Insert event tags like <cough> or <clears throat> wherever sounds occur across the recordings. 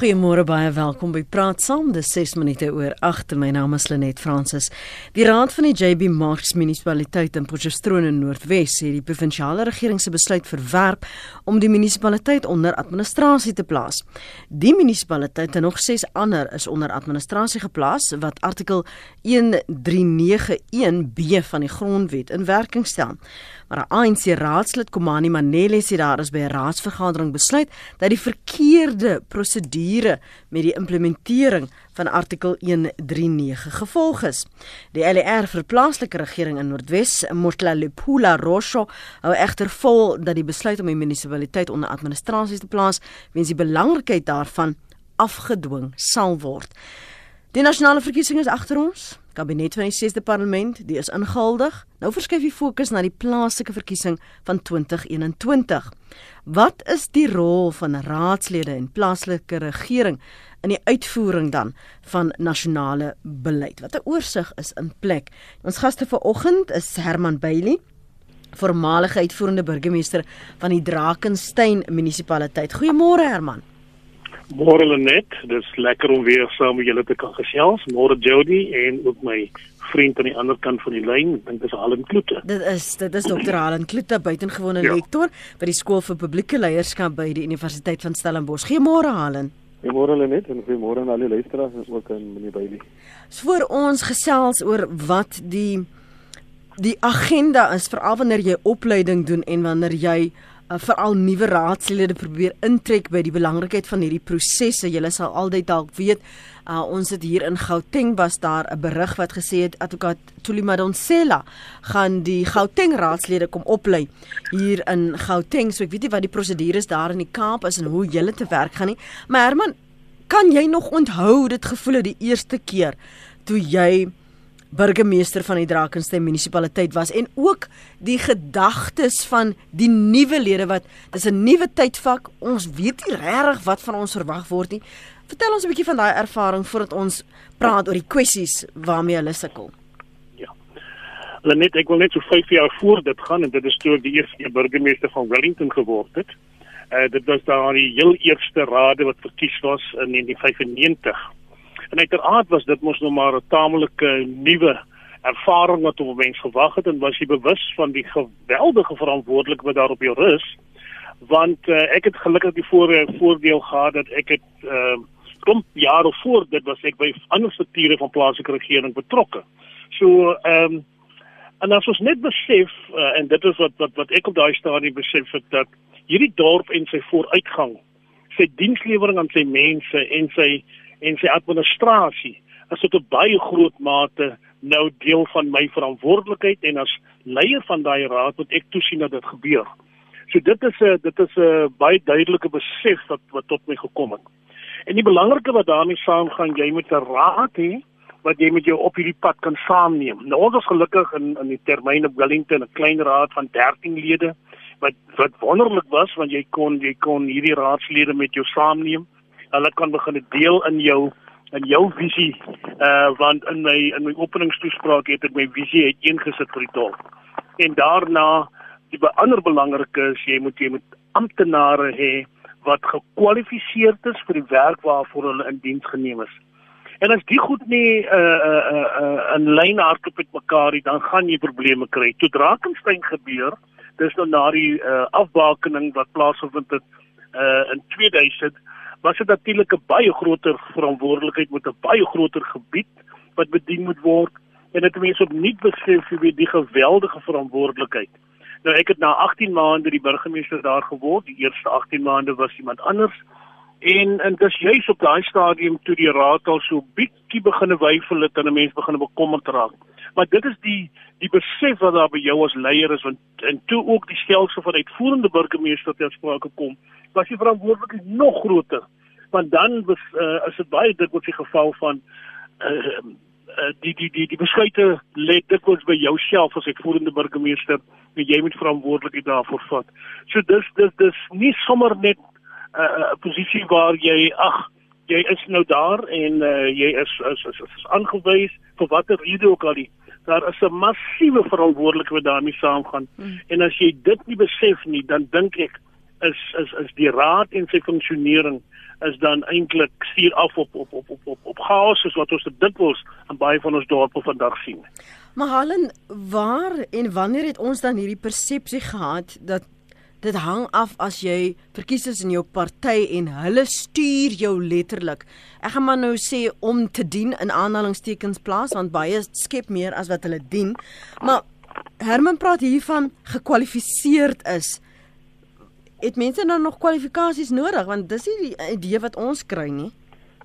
Goeiemôre baie welkom by Praat Saam. Dis 6 minute oor 8. My naam is Lenet Fransis. Die raad van die JB Marks munisipaliteit in Potchefstroom in Noordwes het die provinsiale regering se besluit verwerp om die munisipaliteit onder administrasie te plaas. Die munisipaliteit en nog 6 ander is onder administrasie geplaas wat artikel 1391B van die grondwet in werking stel. Maar 'n ANC raadslid Komani Manele sê daar is by 'n raadsvergadering besluit dat die verkeerde prosedure met die implementering van artikel 139 gevolg is. Die LER vir plaaslike regering in Noordwes, Motlalepula Rosho, hou egter vol dat die besluit om die munisipaliteit onder administrasie te plaas, weens die belangrikheid daarvan afgedwing sal word. Die nasionale verkiesing is agter ons kabinet van die 6de parlement, die is ingehuldig. Nou verskuif die fokus na die plaaslike verkiesing van 2021. Wat is die rol van raadslede en plaaslike regering in die uitvoering dan van nasionale beleid? Wat 'n oorsig is in plek. Ons gaste vanoggend is Herman Bailey voormalige uitvoerende burgemeester van die Drakensberg munisipaliteit. Goeiemôre Herman. Môre Lenet, dis lekker om weer saam met julle te kan gesels. Môre Jody en ook my vriend aan die ander kant van die lyn, ek dink dis Halen Kloete. Dit is dit is Dr. Halen Kloete, buitengewone ja. lektor by die skool vir publieke leierskap by die Universiteit van Stellenbosch. Goeiemôre Halen. Goeiemôre Lenet en goeiemôre aan al die luisteraars en ook aan meneer Bailey. So vir ons gesels oor wat die die agenda is veral wanneer jy opleiding doen en wanneer jy uh, veral nuwe raadslede probeer intrek by die belangrikheid van hierdie prosesse. Julle sal altyd dalk weet, uh, ons het hier in Gauteng was daar 'n berig wat gesê het advokaat Tulimadonsela gaan die Gauteng raadslede kom oplei hier in Gauteng. So ek weet nie wat die prosedures daar in die Kaap is en hoe julle te werk gaan nie. Maar Herman, kan jy nog onthou dit gevoel het die eerste keer toe jy burgemeester van die Drakensberg munisipaliteit was en ook die gedagtes van die nuwe lede wat dis 'n nuwe tydvak. Ons weet nie regtig wat van ons verwag word nie. Vertel ons 'n bietjie van daai ervaring voordat ons praat oor die kwessies waarmee hulle sukkel. Ja. Lenet, ek wil net so 5 jaar voor dit gaan en dit is toe die eerste burgemeester van Wellington geword het. Uh dit was daar die heel eerste raad wat verkies was in 1995. En uiteraard was dit mos nog maar 'n tamelike nuwe ervaring wat op mens gewag het en was jy bewus van die geweldige verantwoordelikheid wat daar op jou rus want uh, ek het gelukkig die voor, voordeel gehad dat ek het uh, kom jare voor dit was ek by ander strukture van plaaslike regering betrokke. So ehm um, en as ons net besef uh, en dit is wat wat wat ek op daai stadium besef het dat hierdie dorp en sy vooruitgang sy dienslewering aan sy mense en sy en sy administrasie is tot 'n baie groot mate nou deel van my verantwoordelikheid en as leier van daai raad moet ek toesien dat dit gebeur. So dit is 'n dit is 'n baie duidelike besef wat wat tot my gekom het. En die belangrike wat daarmee saamgaan, jy moet 'n raad hê wat jy met jou op hierdie pad kan saamneem. Nou ons is gelukkig in in die termyn op Wellington 'n klein raad van 13 lede wat wat wonderlik was want jy kon jy kon hierdie raadslede met jou saamneem hulle kan begin deel in jou in jou visie uh want in my in my openingstoespraak het ek my visie uiteengesit vir die dorp. En daarna die ander belangrike is jy moet jy moet amptenare hê wat gekwalifiseerd is vir die werk waarvoor hulle in diens geneem is. En as die goed nie uh uh uh, uh in lyn hardloop met mekaar nie, dan gaan jy probleme kry. Toe Drakensberg gebeur, dis nou na die uh afbakening wat plaasgevind het uh in 2000 was dit natuurlik 'n baie groter verantwoordelikheid met 'n baie groter gebied wat bedien moet word en dit mense opnuut besef wie die geweldige verantwoordelikheid. Nou ek het na 18 maande die burgemeester daar geword. Die eerste 18 maande was iemand anders. En en dis juis op daai stadium toe die raad al so bietjie begine wyfel het en 'n mens begine bekommerd raak. Maar dit is die die besef wat daar by jou as leier is want en toe ook die stelsel van uitvoerende burgemeester ter sprake kom was die verantwoordelikheid nog groter want dan was uh, is dit baie dikwels die geval van uh, die die die die besluite lê dikwels by jouself as uitvoerende burgemeester en jy moet verantwoordelikheid daarvoor vat. So dis dis dis nie sommer net 'n uh, posisie waar jy ag jy is nou daar en uh, jy is is is, is aangewys vir watter rede ook al die daar is 'n massiewe verantwoordelikheid wat daarmee saamgaan mm. en as jy dit nie besef nie dan dink ek is is is die raad en sy funksionering is dan eintlik stuur af op op op op op, op chaos soos wat ons dit dikwels in baie van ons dorpe vandag sien. Maar Helen, waar en wanneer het ons dan hierdie persepsie gehad dat dit hang af as jy verkies is in jou party en hulle stuur jou letterlik. Ek gaan maar nou sê om te dien in aanhalingstekens plaas want baie skep meer as wat hulle dien. Maar Herman praat hiervan gekwalifiseerd is het mense dan nog kwalifikasies nodig want dis nie die idee wat ons kry nie.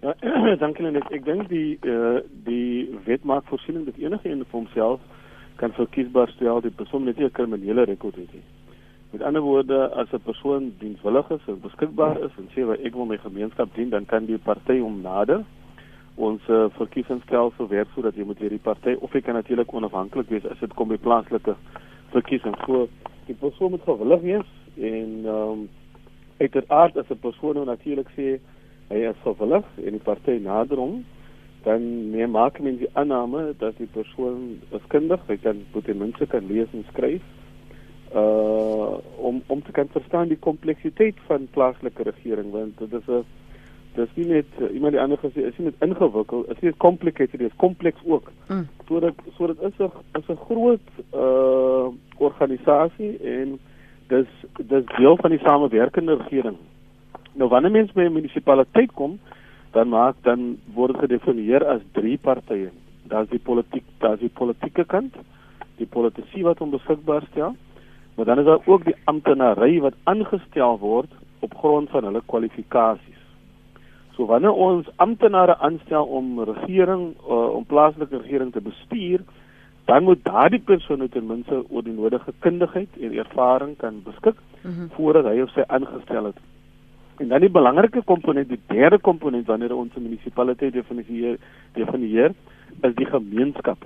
Ja, <clears throat> dankie net. Ek dink die uh, die wet maak voorsiening dat enige een van homself kan verkiesbaar stel die persoon net 'n kriminele rekord het. Met ander woorde, as 'n persoon dienswillig is en beskikbaar is en sê wat ek wil my gemeenskap dien, dan kan die party hom nader. Ons uh, verkiesingsstelsel werk sodat jy moet hierdie party of jy kan natuurlik onafhanklik wees as dit kom by plaaslike verkiesings. So die persoon moet gewillig wees en ehm um, uiteraard as 'n persoon nou natuurlik sê hy is gewillig en die party nader hom dan meer maak men die aanname dat die persoon is kundig, hy kan mense kan lees en skryf. Uh om om te kan verstaan die kompleksiteit van plaaslike regering want dit is 'n dis nie net iemand die ander gesê is nie net ingewikkeld, is nie complicated, dit is kompleks ook. Mm. So dat so dit is 'n is 'n groot uh organisasie en dis dis deel van die samewerkende regering. Nou wanneer mens by 'n munisipaliteit kom, dan maak dan word gedefinieer as drie partye. Daar's die politiek, daar's die politieke kant, die politisie wat hom beskikbaar stel, maar dan is daar ook die amptenary wat aangestel word op grond van hulle kwalifikasies. So wanneer ons amptenare aanstel om regering uh, om plaaslike regering te bestuur, dan moet daardie persoon nou ten minste oor die nodige kundigheid en ervaring kan beskik mm -hmm. voordat hy of sy aangestel het. En dan die belangrike komponent, die derde komponent wanneer ons 'n munisipaliteit definieer, definieer is die gemeenskap.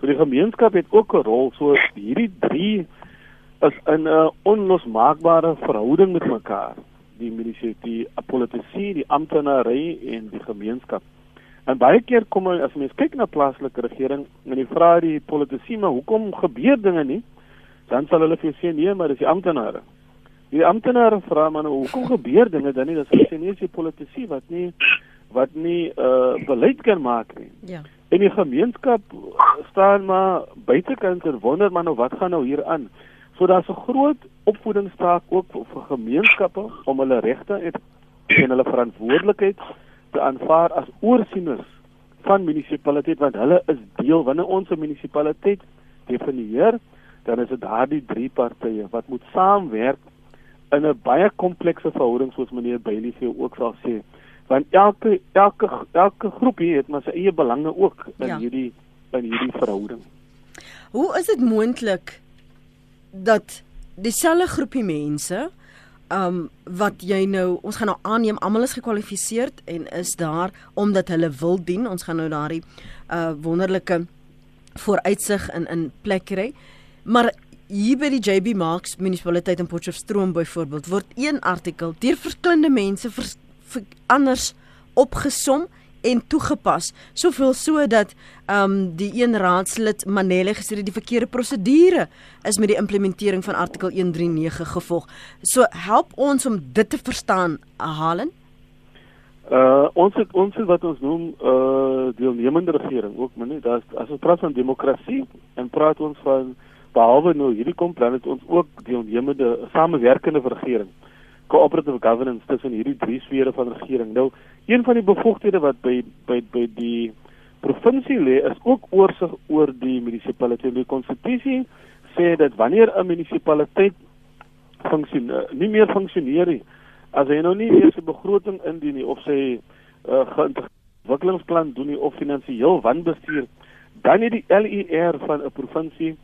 So die gemeenskap het ook 'n rol so hierdie drie is in 'n onlosmaakbare verhouding met mekaar. Die munisipaliteit, die politisie, die amptenary en die gemeenskap. En baie keer kom as mens kyk na plaaslike regering en jy vra die politici maar hoekom gebeur dinge nie? Dan sal hulle vir jou sê nee, maar dis die amptenare. Die amptenare vra maar nou, hoekom gebeur dinge dan nie? Dan sê nee, dis die politici wat nie wat nie uh beleid kan maak nie. Ja. En die gemeenskap staan maar buitekant en wonder maar nou wat gaan nou hier aan? So daar's 'n groot opvoedingstaak ook vir gemeenskappe om hulle regte en hulle verantwoordelikheid te aanvaar as oorsieners van munisipaliteit want hulle is deel wanneer ons 'n munisipaliteit definieer dan is dit daardie drie partye wat moet saamwerk in 'n baie komplekse verhouding soos meneer Bailey vir ook sal sê want elke elke elke groepie het maar sy eie belange ook in ja. hierdie in hierdie verhouding. Hoe is dit moontlik dat dieselfde groepie mense um wat jy nou ons gaan nou aanneem almal is gekwalifiseer en is daar omdat hulle wil dien. Ons gaan nou daardie uh wonderlike vooruitsig in in plek kry. Maar hier by die JB Marks munisipaliteit in Potchefstroom byvoorbeeld word een artikel deur verskillende mense vers, ver, anders opgesom en toegepas. Soveel so dat ehm um, die een raadslid Manele gesê het die verkeerde prosedure is met die implementering van artikel 139 gevolg. So help ons om dit te verstaan, Halen. Uh ons het ons wat ons noem uh deelnemende regering ook, maar nee, daar's as ons praat van demokrasie en praat ons van behalwe nou hierdie kom plan het ons ook deelnemende samewerkende regering cooperative governance tussen hierdie drie sfere van regering. Nou, een van die bevoegdhede wat by by by die provinsie lê is ook oorsig oor die munisipaliteit. Die konstitusie sê dat wanneer 'n munisipaliteit funksioneer, nie meer funksioneer nie, as hy nou nie meer sy begroting indien nie of sy uh, ontwikkelingsplan doen nie of finansiëel wanbestuur, dan het die LER van 'n provinsie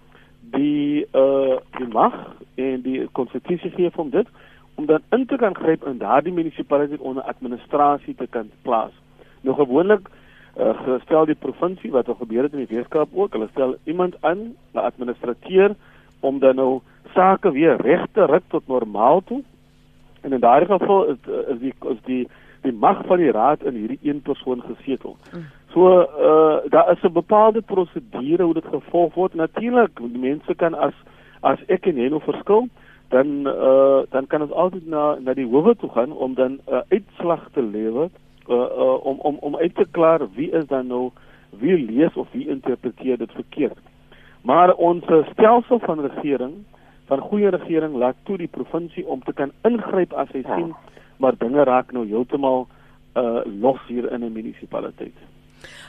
die uh die mag en die konstitusie gee hom dit om dan in te kan gryp in daardie munisipaliteit onder administrasie te kan plaas. Nou gewoonlik uh, gestel die provinsie wat al gebeur het in die Weskaap ook, hulle stel iemand aan, 'n administrateur om dan nou sake weer reg te ry tot normaal toe. En in daardie geval is, is die is die die mag van die raad in hierdie een persoon gesetel. Mm. So uh daar is 'n bepaalde prosedure hoe dit gevolg word. Natuurlik, mense kan as as ek en jy nou verskil, dan uh, dan kan ons altyd na na die howe toe gaan om dan 'n uh, uitslag te lewer uh, uh, om om om uit te klaar wie is dan nou wie lees of wie interpreteer dit verkeerd. Maar ons stelsel van regering, van goeie regering laat toe die provinsie om te kan ingryp as hy sien maar dinge raak nou heeltemal uh los hier in 'n munisipaliteit.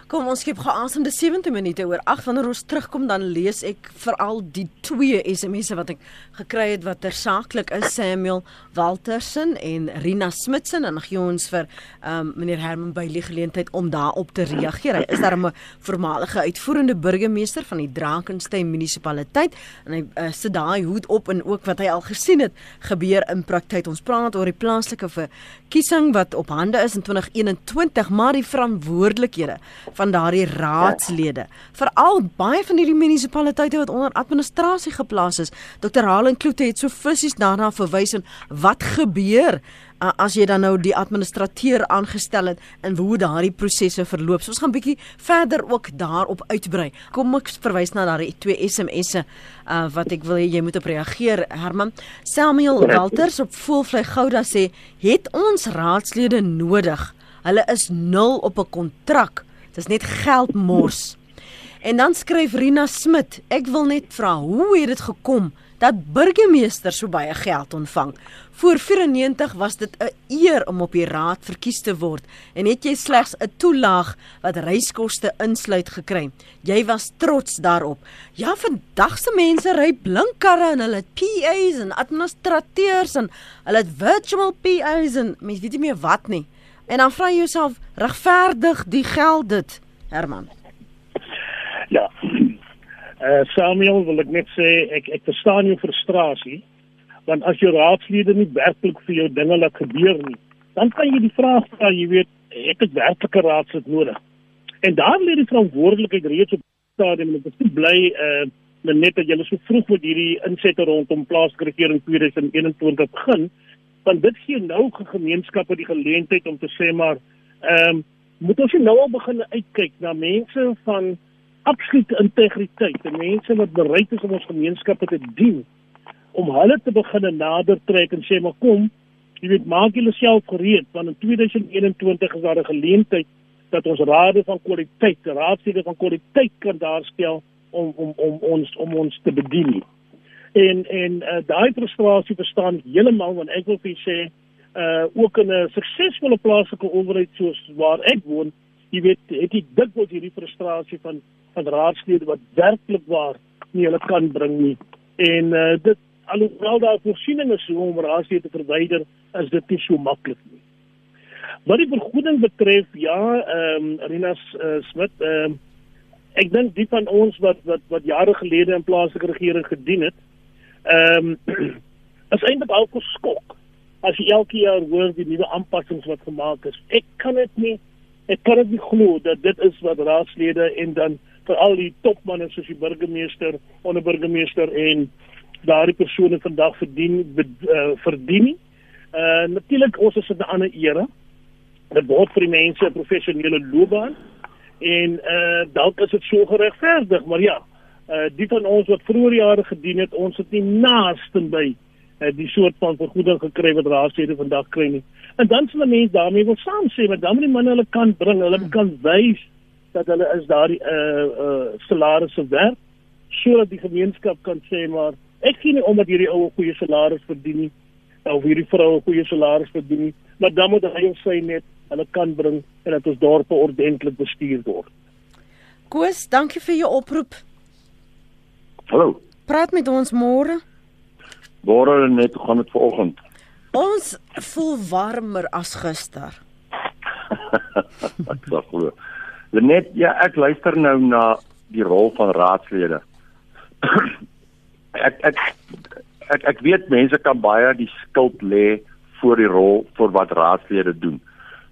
Kom ons skep geasem de 70 minute oor. Ag wanneer ons terugkom dan lees ek veral die twee SMS'e wat ek gekry het wat tersaaklik is Samuel Waltersen en Rina Smitsen en gee ons vir um, meneer Herman Bailey geleentheid om daarop te reageer. Hy is daar 'n voormalige uitvoerende burgemeester van die Drakensberg munisipaliteit en hy uh, sit daai hoed op en ook wat hy al gesien het gebeur in praktyk. Ons praat oor die plaaslike verkiesing wat op hande is in 2021, maar die verantwoordelikhede van daardie raadslede. Veral baie van hierdie munisipaliteite wat onder administrasie geplaas is. Dr. Halen Kloete het so fisies daarna verwys en wat gebeur uh, as jy dan nou die administrateur aangestel het en hoe daardie prosesse verloop. So ons gaan bietjie verder ook daarop uitbrei. Kom ek verwys na daardie twee SMS'e uh, wat ek wil jy moet op reageer Herman. Samuel Walters op Voelvlei Gouda sê, "Het ons raadslede nodig? Hulle is nul op 'n kontrak." Dis net geld mors. En dan skryf Rina Smit, ek wil net vra, hoe het dit gekom dat burgemeester so baie geld ontvang? Voor 94 was dit 'n eer om op die raad verkies te word en het jy slegs 'n toelaag wat reiskoste insluit gekry. Jy was trots daarop. Ja, vandag se mense ry blink karre en hulle het PA's en administrateurs en hulle het virtual PA's en mens weet nie meer wat nie. En dan vra jy jouself, regverdig die geld dit, Herman? Ja. Uh Samuel, wil ek net sê ek ek verstaan jou frustrasie, want as jou raadslede nie werklik vir jou dinge laat gebeur nie, dan kan jy die vraag vra, jy weet, ek het werklike raadslid nodig. En daar lê die verantwoordelikheid reeds op stadium en ek is bly uh net dat julle so vroeg met hierdie insette rondom plaaslike regering 2021 begin want dit gee nou gemeenskappe die geleentheid om te sê maar ehm um, moet ons nou al begin uitkyk na mense van absolute integriteit en mense wat bereid is om ons gemeenskappe te dien om hulle te begin nader trek en sê maar kom jy weet maak julle self gereed want in 2021 is daar 'n geleentheid dat ons rade van kwaliteit raadslede van kwaliteit kan daarstel om om om ons om ons te bedien en en uh, daai frustrasie verstaan heeltemal want ek wil vir sê uh ook in 'n suksesvolle plaaslike owerheid soos waar ek woon jy weet het jy dikwels hierdie frustrasie van van raadslede wat werklik waar nie hulle kan bring nie. En uh dit alhoewel daar voorsiening is om raadslede te verwyder is dit nie so maklik nie. Wat die vergoeding betref ja ehm um, Rinas uh, Smit ehm um, ek dink die van ons wat wat wat jare gelede in plaaslike regering gedien het Ehm um, <clears throat> is eintlik al geskok as jy elke jaar hoor die nuwe aanpassings wat gemaak is. Ek kan dit nie ek kan dit nie glo dat dit is wat raadslede en dan vir al die topmanne soos die burgemeester, onderburgemeester en daardie persone vandag verdien uh, verdien. Uh natuurlik ons is in 'n ander era. Dit word vir die mense 'n professionele loopbaan en uh dalk is dit so geregverdig, maar ja, uh die van ons wat vroeër jare gedien het, ons het nie naaste by uh, die soort van vergoeding gekry wat raadslede vandag kry nie. En dan sal mense daarmee wil saam sê, maar dan moet die manne hulle kan bring, hulle hmm. kan wys dat hulle is daardie uh uh salarisse werd sodat die gemeenskap kan sê maar ek sien nie omdat hierdie ou 'n goeie salaris verdien nie of hierdie vrou 'n goeie salaris verdien nie, maar dan moet hy sy net hulle kan bring en dat ons dorpe ordentlik bestuur word. Koos, dankie vir jou oproep. Hallo. Praat met ons môre. Môre net gaan dit vanoggend. Ons voel warmer as gister. <laughs> ek sê glo. Net ja, ek luister nou na die rol van raadslede. <clears throat> ek ek ek ek weet mense kan baie die skuld lê vir die rol vir wat raadslede doen.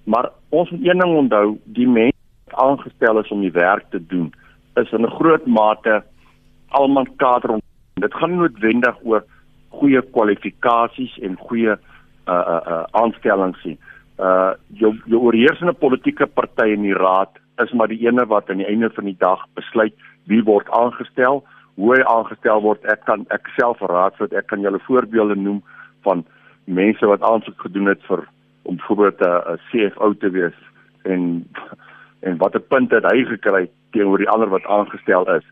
Maar ons moet een ding onthou, die mense wat aangestel is om die werk te doen, is in 'n groot mate almal kader om dit gaan noodwendig oor goeie kwalifikasies en goeie uh uh, uh aanstellings nie. Uh jou jou oorheersende politieke party in die raad is maar die ene wat aan die einde van die dag besluit wie word aangestel hoe hy aangestel word. Ek kan ek self raadslid, ek kan julle voorbeelde noem van mense wat aansoek gedoen het vir om byvoorbeeld 'n CFO te wees en en watter punte het hy gekry teenoor die ander wat aangestel is.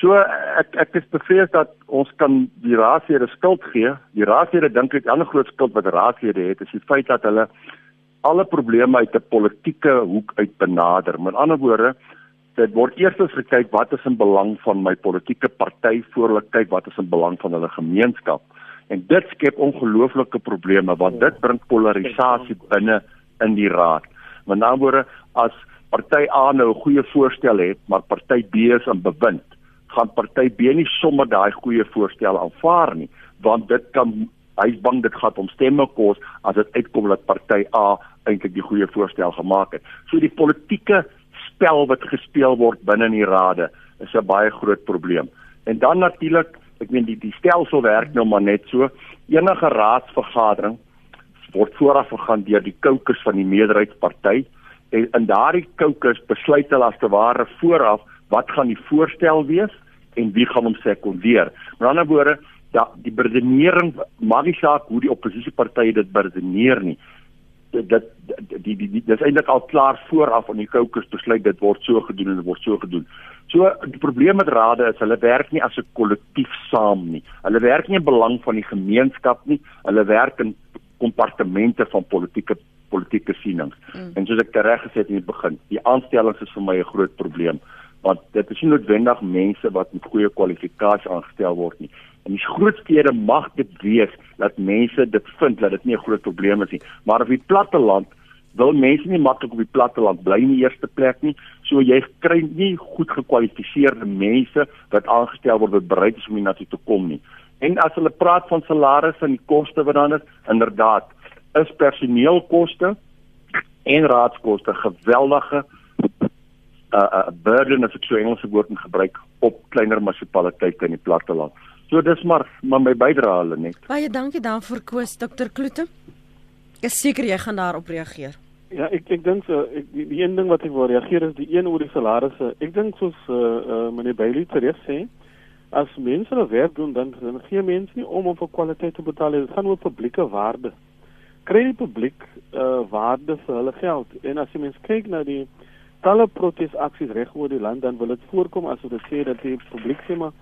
So ek ek is bevrees dat ons kan die raadslede skuld gee. Die raadslede dink ek 'n ander groot skuld wat raadslede het is die feit dat hulle alle probleme uit 'n politieke hoek uit benader. Met ander woorde, dit word eers gekyk wat is in belang van my politieke party voor hulle kyk wat is in belang van hulle gemeenskap. En dit skep ongelooflike probleme want dit bring polarisasie binne in die raad. Met ander woorde, as party A nou 'n goeie voorstel het, maar party B is in bewind, gaan party B nie sommer daai goeie voorstel aanvaar nie, want dit kan hy's bang dit gaan hom stemme kos as dit uitkom dat party A eintlik die goeie voorstel gemaak het. So die politieke spel wat gespeel word binne in die rade is 'n baie groot probleem. En dan natuurlik, ek meen die die stelsel werk nou maar net so. Enige raadsvergadering word vooraf gegaan deur die kokes van die meerderheidsparty en in daardie kokes besluit hulle as te ware vooraf wat gaan die voorstel wees en wie gaan hom sekondeer. Met ander woorde, da die beredenering maak nie saak hoe die oppositiepartye dit beredeneer nie dit die die die dis eintlik al klaar vooraf aan die kokes besluit dit word so gedoen en dit word so gedoen. So die probleem met rade is hulle werk nie as 'n kollektief saam nie. Hulle werk nie in belang van die gemeenskap nie. Hulle werk in kompartemente van politieke politieke sienings. Mm. En soos ek reg gesê het in die begin, die aanstellings is vir my 'n groot probleem want dit is nie noodwendig mense wat met goeie kwalifikasies aangestel word nie. In die groot stede mag dit wees dat mense dit vind dat dit nie 'n groot probleem is nie, maar op die platteland wil mense nie maklik op die platteland bly in die eerste plek nie. So jy kry nie goed gekwalifiseerde mense wat aangestel word wat bereid is om hiernatoe te kom nie. En as hulle praat van salarisse en die koste wat dan is, inderdaad, is personeelkoste en raadskoste geweldige 'n uh, uh, burden as ek so Engelse woord moet gebruik op kleiner munisipaliteite in die platteland. So dis maar maar my bydrae hulle net. Baie dankie daarvoor Koos Dr Kloete. Ek is seker jy gaan daarop reageer. Ja, ek ek dink so ek die, die een ding wat ek wil reageer is die een oor die salarisse. Ek dink soos uh, uh meneer Bailey reg sê, as mense hulle werk doen dan dan gee mense nie om om vir kwaliteit te betaal nie. Dit gaan oor publieke waarde. Kry die publiek uh waarde vir hulle geld. En as jy mens kyk na die talle protesaksies reg oor die land dan wil dit voorkom asof dit sê dat die publiek sê maar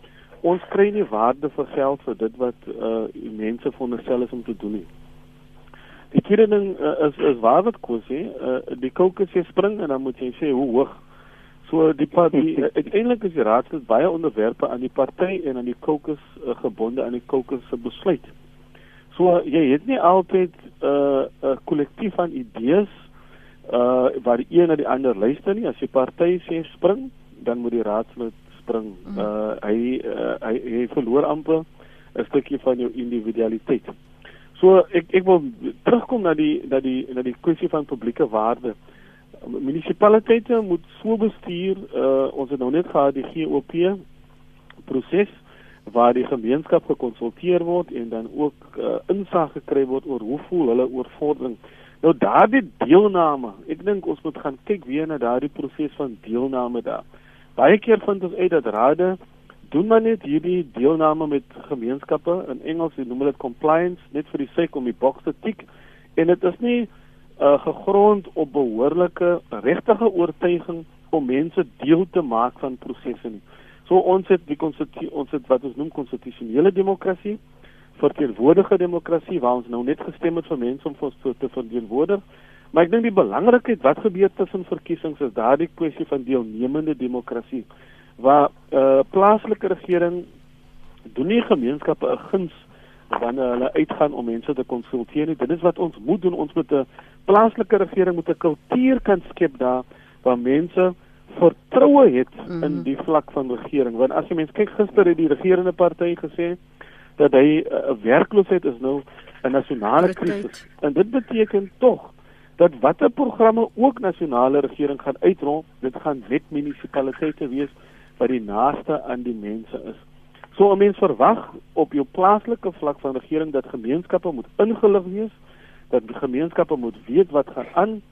ons kry nie waarde vir geld vir dit wat uh mense veronderstel is om te doen nie. Die tweede ding uh, is is waar wat kos sê, uh die kokes jy spring en dan moet jy sê hoe hoog. So die party <laughs> uiteindelik is die raadslid baie onderwerpe aan die party en aan die kokes uh, gebonde aan die kokes se besluit. So jy het nie altyd 'n uh, 'n uh, kollektief van idees uh waar die een na die ander luister nie. As die party sê spring, dan moet die raadslid spring. Mm. Uh hy, uh, hy hy verloor amper 'n stukkie van jou individualiteit. So ek ek wil terugkom na die na die na die kwessie van publieke waarde. Munisipaliteite moet so bestuur uh ons het nou net gehad die GOP proses waar die gemeenskap gekonsulteer word en dan ook uh, insig gekry word oor hoe voel hulle oor vordering. Nou daardie deelname, ek dink ons moet gaan kyk weer na daardie proses van deelname daar baie keer vind ons uit dat rade doen maar net hierdie deelname met gemeenskappe in Engels hulle noem dit compliance net vir die sake om die boks te tik en dit is nie uh, gegrond op behoorlike regtige oortuiging om mense deel te maak van prosesse nie. So ons het die ons het wat ons noem konstitusionele demokrasie verteenwoordige demokrasie waar ons nou net gestem het vir mense om vir te verteenwoordig Maar ek dink die belangrikheid wat gebeur tussen verkiesings is daardie kwessie van deelnemende demokrasie waar uh plaaslike regering doen nie gemeenskappe 'n guns wanneer hulle uitgaan om mense te konsulteer nie. Dit is wat ons moet doen. Ons moet 'n plaaslike regering moet 'n kultuur kan skep daar waar mense vertroue het in mhm. die vlak van regering. Want as jy mens kyk gister het die regerende party gesê dat hy uh, werkloosheid is nou 'n nasionale krisis. En dit beteken tog dat watter programme ook nasionale regering gaan uitrol, dit gaan net munisipaliteite wees wat die naaste aan die mense is. So 'n mens verwag op jou plaaslike vlak van regering dat gemeenskappe moet ingelig wees, dat gemeenskappe moet weet wat gaan aan,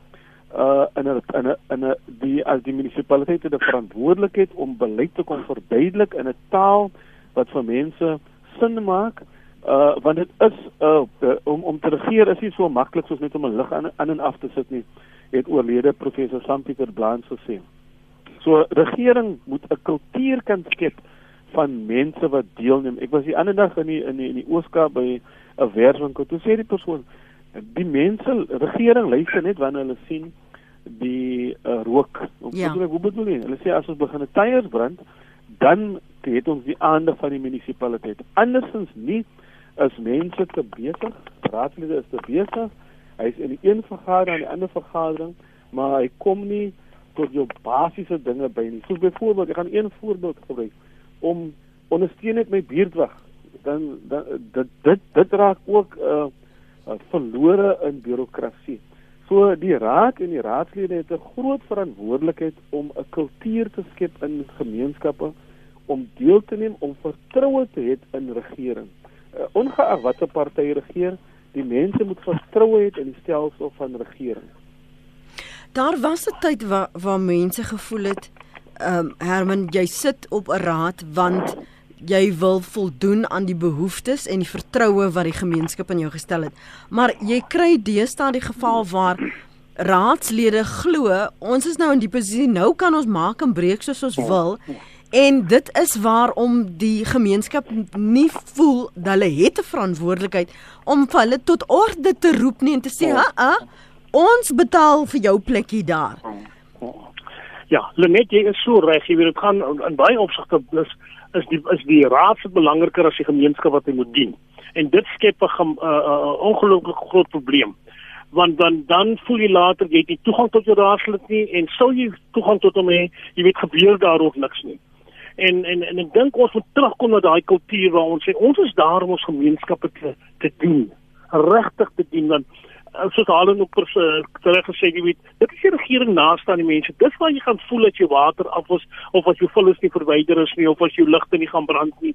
uh in 'n in 'n in 'n die as die munisipaliteite die verantwoordelikheid om beleid te kon verduidelik in 'n taal wat vir mense sin maak uh want dit is uh om om te regeer is nie so maklik soos net om 'n lig aan aan en af te sit nie het oorlede professor Sampieter Blaans gesê. So regering moet 'n kultuur kan skep van mense wat deelneem. Ek was die ander dag in die in die, in die Ooskaap by 'n werkswinkel. Toe sê die persoon die mense regering luister net wanneer hulle sien die uh, rook. Ja. Hoe bedoel jy? Hulle sê as ons begin 'n tyres brand, dan het ons die aandag van die munisipaliteit. Andersins nie is mense te besig, raadslede is te besig. Hy is in die een vergadering en die ander vergadering, maar hy kom nie tot jou basiese dinge by nie. Soos byvoorbeeld, ek gaan een voorbeeld gebruik om ondersteun net my buurtwag. Dan dan dit dit dit raak ook 'n uh, uh, verlore in bureaukrasie. So die raad en die raadslede het 'n groot verantwoordelikheid om 'n kultuur te skep in gemeenskappe om deel te neem om vertroue te hê in regering uh, ongeag watter party regeer, die mense moet vertroue hê in die stelsel van regering. Daar was 'n tyd waar waar mense gevoel het ehm um, Herman, jy sit op 'n raad want jy wil voldoen aan die behoeftes en die vertroue wat die gemeenskap in jou gestel het. Maar jy kry deesdae die geval waar raadslede glo ons is nou in die posisie nou kan ons maak en breek soos ons wil. Ja En dit is waarom die gemeenskap nie voel dat hulle het 'n verantwoordelikheid om vir hulle tot orde te roep nie en te sê, "Ha, ja. ons betaal vir jou plekkie daar." Ja, Lenet, jy is so reg, jy weet dit gaan in baie opsigte is is die is die raad se belangriker as die gemeenskap wat hy moet dien. En dit skep 'n uh, uh, ongelooflik groot probleem want dan dan voel jy later jy het nie toegang tot jou raadslid nie en sou jy toegang tot hom hê jy weet gebeur daar ook niks nie en en en ek dink ons moet terugkom na daai kultuur waar ons sê ons is daar om ons gemeenskappe te te dien. Regtig te dien want eh, soos hulle ook per reg gesê jy weet dit is die regering naaste aan die mense. Dis waar jy gaan voel dat jou water af is of as jou vullis nie verwyder is nie of as jou ligte nie gaan brand nie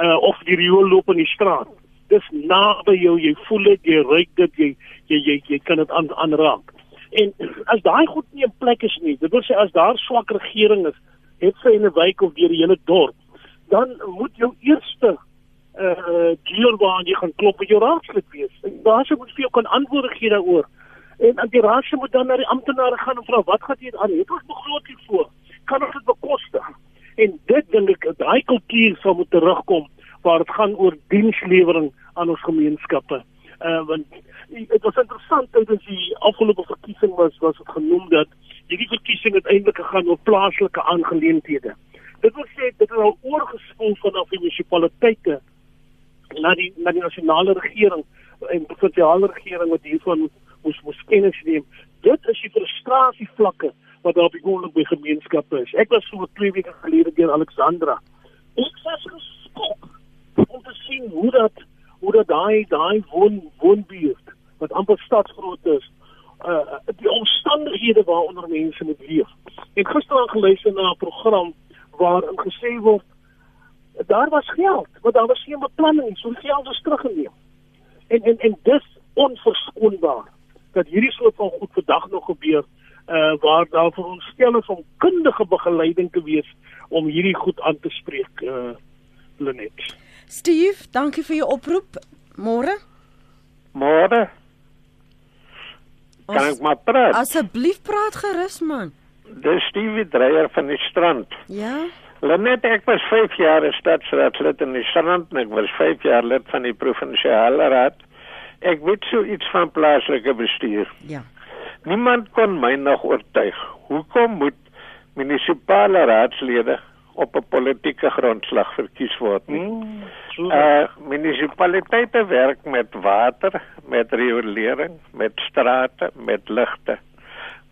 uh, of die riool loop in die straat. Dis naby jou jy voel dit jy ruik dit jy jy jy, jy kan dit aan aanraak. En as daai goed nie in plek is nie dit wil sê as daar swak regering is het sy in 'n wijk of deur die hele dorp, dan moet jou eerste uh deur waar jy gaan klop met jou raadslid wees. En daar sou moet vir jou kan antwoorde gee daaroor. En aan die raadse moet dan na die amptenare gaan en vra wat gaan hier aan? Het ons begroting voor? Kan ons dit bekostig? En dit dink ek daai kultuur sou moet terugkom waar dit gaan oor dienslewering aan ons gemeenskappe. Uh want dit was interessant dat die afgelope verkiesing was was het genoem dat hierdie verkiesing uiteindelik gegaan oor plaaslike aangeleenthede. Dit wil sê dit is al oorgespoel vanaf die munisipaliteite na die na die nasionale regering en provinsiale regering wat hiervan moes moes kennis neem. Dit is die frustrasie vlakke wat daar op die grond by gemeenskappe is. Ek was so 2 weke gelede deur Alexandra. Ek was geskok om te sien hoe dat hoe dat daai daai woon woonbuurt wat amper stadsgrootte is uh die omstandighede waaronder mense moet leef. Ek gister aan geluister na 'n program waarin gesê word daar was geld, maar daar was geen beplanning, so die geld is teruggeneem. En en en dis onverskoonbaar dat hierdie soort van goed vandag nog gebeur uh waar daar vir ons stel is om kundige begeleiding te wees om hierdie goed aan te spreek uh Lenet. Steve, dankie vir jou oproep. Môre? Môre. Kan ek maar praat? Asseblief praat gerus man. Dis Stevie Dreyer van die strand. Ja. Lenet ek was 5 jaar stadsraadslid in die strand en ek was 5 jaar lid van die provinsiale raad. Ek weet so iets van plaaslike bestuur. Ja. Niemand kon my nog oortuig. Hoekom moet munisipale raadslede op 'n politieke grondslag verkies word nie? Mm. Uh munisipaliteite werk met water, met riolering, met strate, met ligte.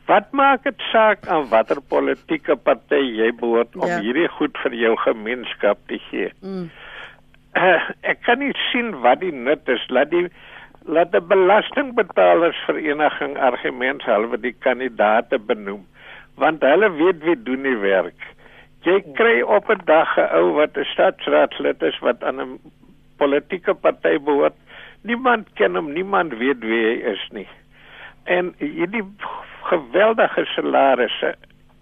Wat maak dit saak aan watter politieke party jy behoort om ja. hierdie goed vir jou gemeenskap te gee? Mm. Uh, <clears throat> ek kan nie sien wat die nut is. Laat die laat die belastingbetalersvereniging argumente halwe die kandidaate benoem want hulle weet wie doen die werk. Jy kry op 'n dag 'n ou wat 'n stadsraadslid is wat aan 'n politieke party behoort. Niemand ken hom, niemand weet wie hy is nie. En hierdie geweldige salarisse.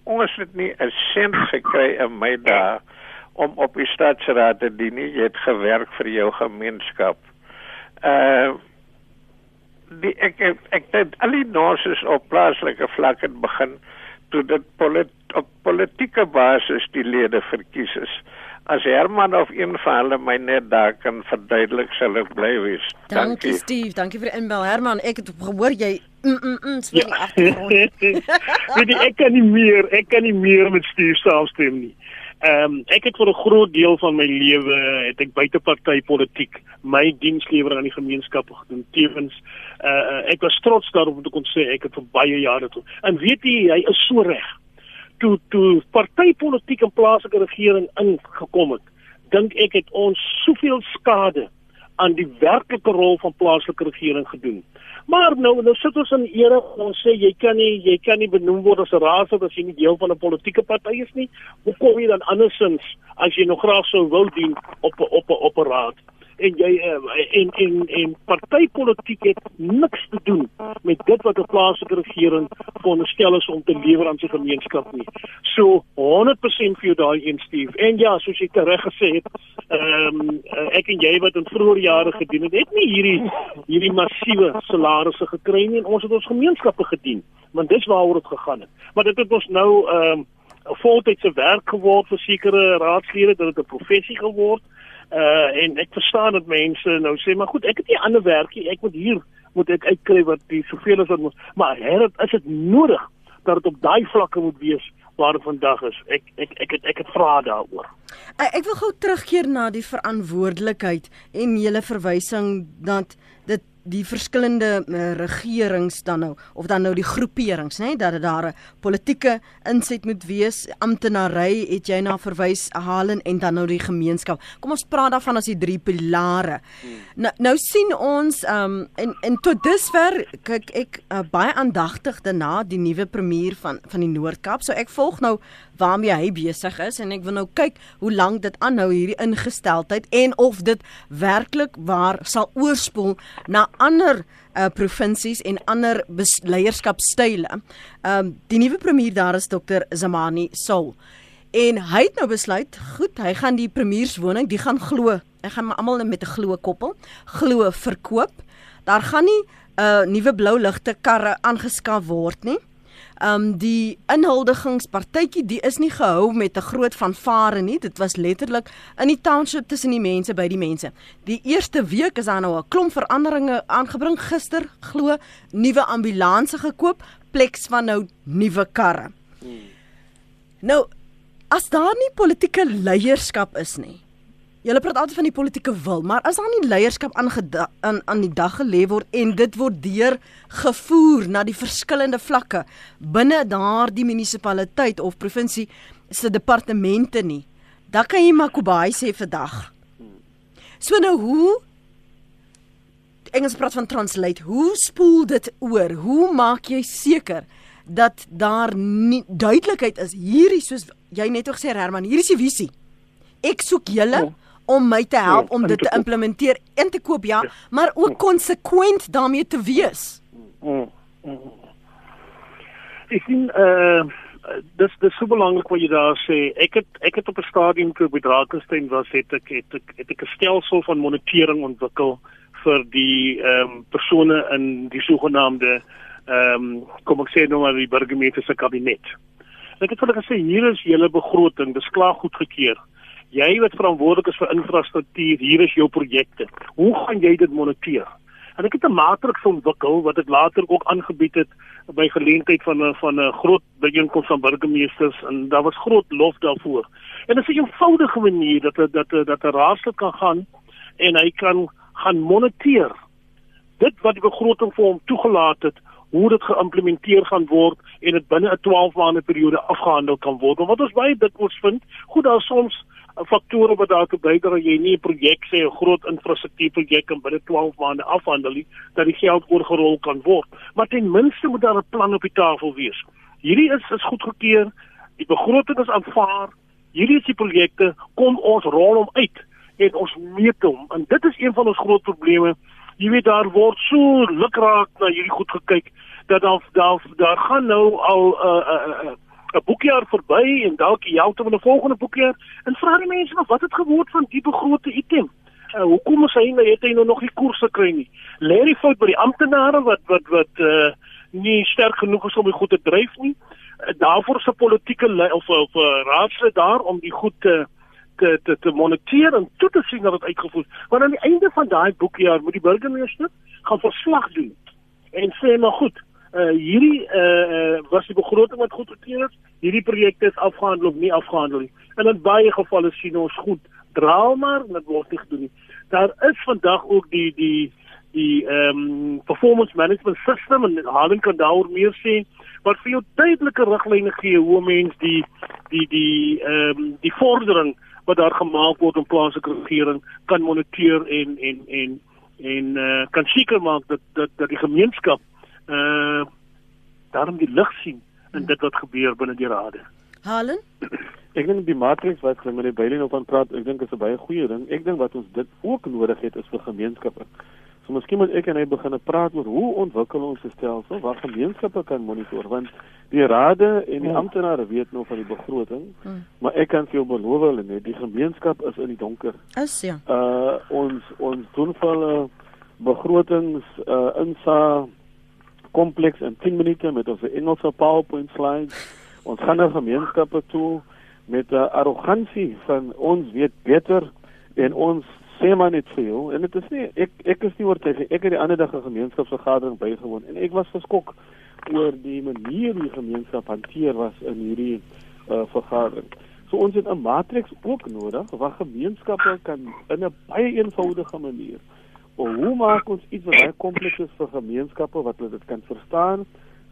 Ons het nie 'n sent gekry in my dae om op die staatsraad te dien nie. Jy het gewerk vir jou gemeenskap. Uh die ek ek, ek dit al die nurses op plaaslike vlak het begin toe dit polit, op politieke basis die lede verkies is. As Herman of een van hulle my net daar kan verduidelik sal ek bly wees. Dankie, dankie Steve, dankie vir die inbel Herman. Ek het gehoor jy mm mm mm speel ja. agtergrond. <laughs> Weet jy ek kan nie meer, ek kan nie meer met Steve saamstem nie. Ehm um, ek het vir 'n groot deel van my lewe het ek buiteparty politiek my dienslewering aan die gemeenskap gedoen. Tevens uh ek was trots daarop om te kon sê ek het vir baie jare toe. En weet jy, hy is so reg. Toe toe partypolitiek in plaaslike regering ingekom het, dink ek het ons soveel skade aan die werklike rol van plaaslike regering gedoen. Maar nou nou sit ons in era ons sê jy kan nie jy kan nie benoem word as 'n raadslid as jy nie deel van 'n politieke party is nie. Hoe kom jy dan andersins as jy nog graag sou wil dien op op op 'n raad? En jy uh, en en en partypolitiek het niks te doen met dit wat 'n plaaslike regering veronderstel is om te lewer aan sy gemeenskap nie. So 100% vir jou daai een Steve. En ja, soos jy reg gesê het, ehm um, ek en jy wat in vroeë jare gedien het, het nie hierdie hierdie massiewe salarisse gekry nie en ons het ons gemeenskappe gedien. Want dis waaroor dit gegaan het. Maar dit het ons nou ehm um, 'n voltydse werk geword vir sekere raadslede, dit het 'n professie geword. Uh en ek verstaan dat mense nou sê maar goed ek het nie ander werkie. Ek moet hier moet ek uitkry wat die soveel as wat moet. Maar her is dit nodig dat dit op daai vlakke moet wees waar dit vandag is? Ek ek ek het ek het vra daaroor. Ek wil gou terugkeer na die verantwoordelikheid en julle verwysing dat die verskillende uh, regerings dan nou of dan nou die groeperings nê dat dit daar 'n politieke inset moet wees. Amptenary het jy na verwys Halen en dan nou die gemeenskap. Kom ons praat daarvan as die drie pilare. Hmm. nou nou sien ons um, en en tot dusver kyk ek uh, baie aandagtig daarna die nuwe premier van van die Noord-Kaap. So ek volg nou waarmee hy besig is en ek wil nou kyk hoe lank dit aanhou hierdie ingesteldheid en of dit werklik waar sal oorspoel na ander uh, provinsies en ander leierskapstyle. Ehm um, die nuwe premier daar is Dr Zamani Soul. En hy het nou besluit, goed, hy gaan die premierswoning, die gaan glo. Hy gaan almal met 'n glo koppel, glo verkoop. Daar gaan nie 'n uh, nuwe blou ligte karre aangeskaf word nie um die inhuldigingspartytjie die is nie gehou met 'n groot fanfare nie. Dit was letterlik in die township tussen die mense by die mense. Die eerste week is daar nou 'n klomp veranderinge aangebring. Gister glo nuwe ambulanse gekoop pleks van nou nuwe karre. Hmm. nou as daar nie politieke leierskap is nie Julle praat altyd van die politieke wil, maar as daar nie leierskap aan aan aan die dag gelê word en dit word deur gevoer na die verskillende vlakke binne daardie munisipaliteit of provinsie se departemente nie, dan kan jy maar Kobai sê vandag. So nou hoe Engels praat van translate, hoe spoel dit oor? Hoe maak jy seker dat daar nie duidelikheid is hierdie soos jy net gesê Herman, hier is die visie. Ek soek julle oh om my te help ja, om dit te implementeer en te koop ja, maar ook konsekwent daarmee te wees. Mm, mm. Ek sien uh dis dis so belangrik wat jy daar sê. Ek het ek het op 'n stadium toe by Drakensberg was het ek het ek het ek 'n stelsel van monitering ontwikkel vir die ehm um, persone in die sogenaamde ehm um, kom ek sê nou maar die burgemeester se kabinet. Ek het vir hulle gesê hier is julle begroting, dis klaar goedgekeur jy wat verantwoordelik is vir infrastruktuur, hier is jou projekte. Hoe gaan jy dit moniteer? En ek het 'n matriks ontwikkel wat ek later ook aangebied het by geleentheid van 'n van 'n groot byeenkoms van burgemeesters en daar was groot lof daarvoor. En dit is 'n eenvoudige manier dat dat dat, 'n raadslid kan gaan en hy kan gaan moniteer dit wat die begroting vir hom toegelaat het hoe dit geïmplementeer gaan word en dit binne 'n 12 maande periode afgehandel kan word. Want wat ons baie dikwels vind, goed daar soms faktore wat daartoe bydra dat jy nie 'n projek sê 'n groot infrastruktuurprojek in binne 12 maande afhandel nie dat die geld oorgerol kan word. Maar ten minste moet daar 'n plan op die tafel wees. Hierdie is is goedgekeur. Die begroting is aanvaar. Hierdie is die projekte kom ons rol hom uit en ons meet hom. En dit is een van ons groot probleme Jy weet daar word so lukraak na hierdie goed gekyk dat daar daar daar gaan nou al 'n uh, 'n uh, uh, 'n boekjaar verby en dalk helfte van 'n volgende boekjaar en vra die mense nog wat het geword van die begrote item? Uh, hoekom is hy nou het hy nou nog nie koers gekry nie? Lê die fout by die amptenare wat wat wat uh, nie sterk genoeg is om die goed te dryf nie? Uh, daarvoor se politieke of of uh, raadslid daar om die goed te te te, te moniteer en toe te sien dat dit uitgevoer. Want aan die einde van daai boekjaar moet die burgemeester gaan verslag doen en sê maar goed, uh hierdie uh was die begroting wat goed gekeer is. Hierdie projekte is afgehandel of nie afgehandel nie. En in baie gevalle sien ons goed draal maar dit word nie gedoen nie. Daar is vandag ook die die die ehm um, performance management system en Halen kan daaroor meer sê wat vir jou duidelike riglyne gee hoe mens die die die ehm um, die vordering wat daar gemaak word om plaaslike regering kan moniteer en en en en uh, kan seker maak dat dat dat die gemeenskap uh daarom die lig sien in dit wat gebeur binne die rade. Halen? Ek dink die matriks wat hulle met die Bailing op aan praat, ek dink is 'n baie goeie ding. Ek dink wat ons dit ook nodig het is vir gemeenskappe. So miskien moet ek en hy begin praat oor hoe ontwikkel ons 'n stelsel waar gemeenskappe kan monitor want die rade en die ja. amptenare weet nou van die begroting, hmm. maar ek kan vir jou beloof hulle net die gemeenskap is in die donker. Is ja. Uh ons ons doen vir hulle begrotings uh insa kompleks in 10 minute met ons Engelse PowerPoint slides. Ons gaan na gemeenskappe toe met 'n arrogansie van ons weet beter en ons sê maar net vir jou en dit is nie ek ek is nie oortuig ek het die ander dag 'n gemeenskapsvergadering bygewoon en ek was geskok oor die manier hoe die gemeenskap hanteer was in hierdie uh, vergadering. So ons het 'n matriks ook nodig waar gemeenskappe kan in 'n baie eenvoudige manier Maar hoe maak ons iets wat baie kompleks is vir gemeenskappe wat hulle dit kan verstaan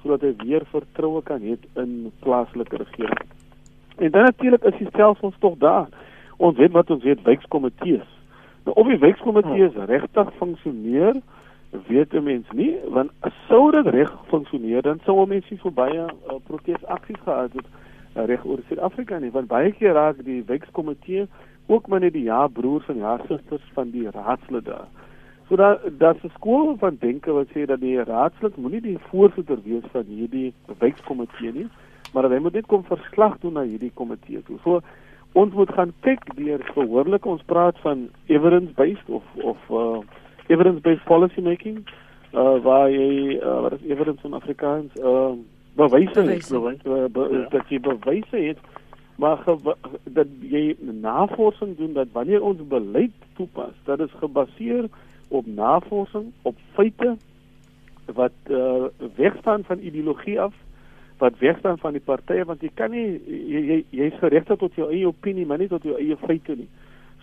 sodat hy weer vertroue kan hê in plaaslike regering? En dan natuurlik is die stelsels tog daar. Ons weet wat ons weet wijkkomitees. Nou of die wijkkomitees ja. regtig funksioneer, weet 'n mens nie, want sou dit reg funksioneer, dan sou mense nie so baie uh, protesaksies gehad het uh, reg oor Suid-Afrika nie, want baie keer raak die wijkkomitee ook maar net die ja broers en ja susters van die raadslede daar. So dat dat se skool van denke wat sê dat die raadslid moenie die voorsitter wees van hierdie wijkkomitee nie, maar hy moet net kom verslag doen na hierdie komitee toe. So ons moet gaan kyk deur behoorlik ons praat van evidence based of of uh, evidence based policy making uh waar jy uh, wat is evidence in Afrikaans uh bewyse uh, be, ja. dat jy bewyse het maar dat jy navorsing doen dat wanneer ons beleid toepas dat is gebaseer op navorsing, op feite wat uh, wegstaan van ideologie af, wat wegstaan van die partye want jy kan nie jy jy jy's geregtig tot jou eie opinie, maar nie tot jou eie feite nie.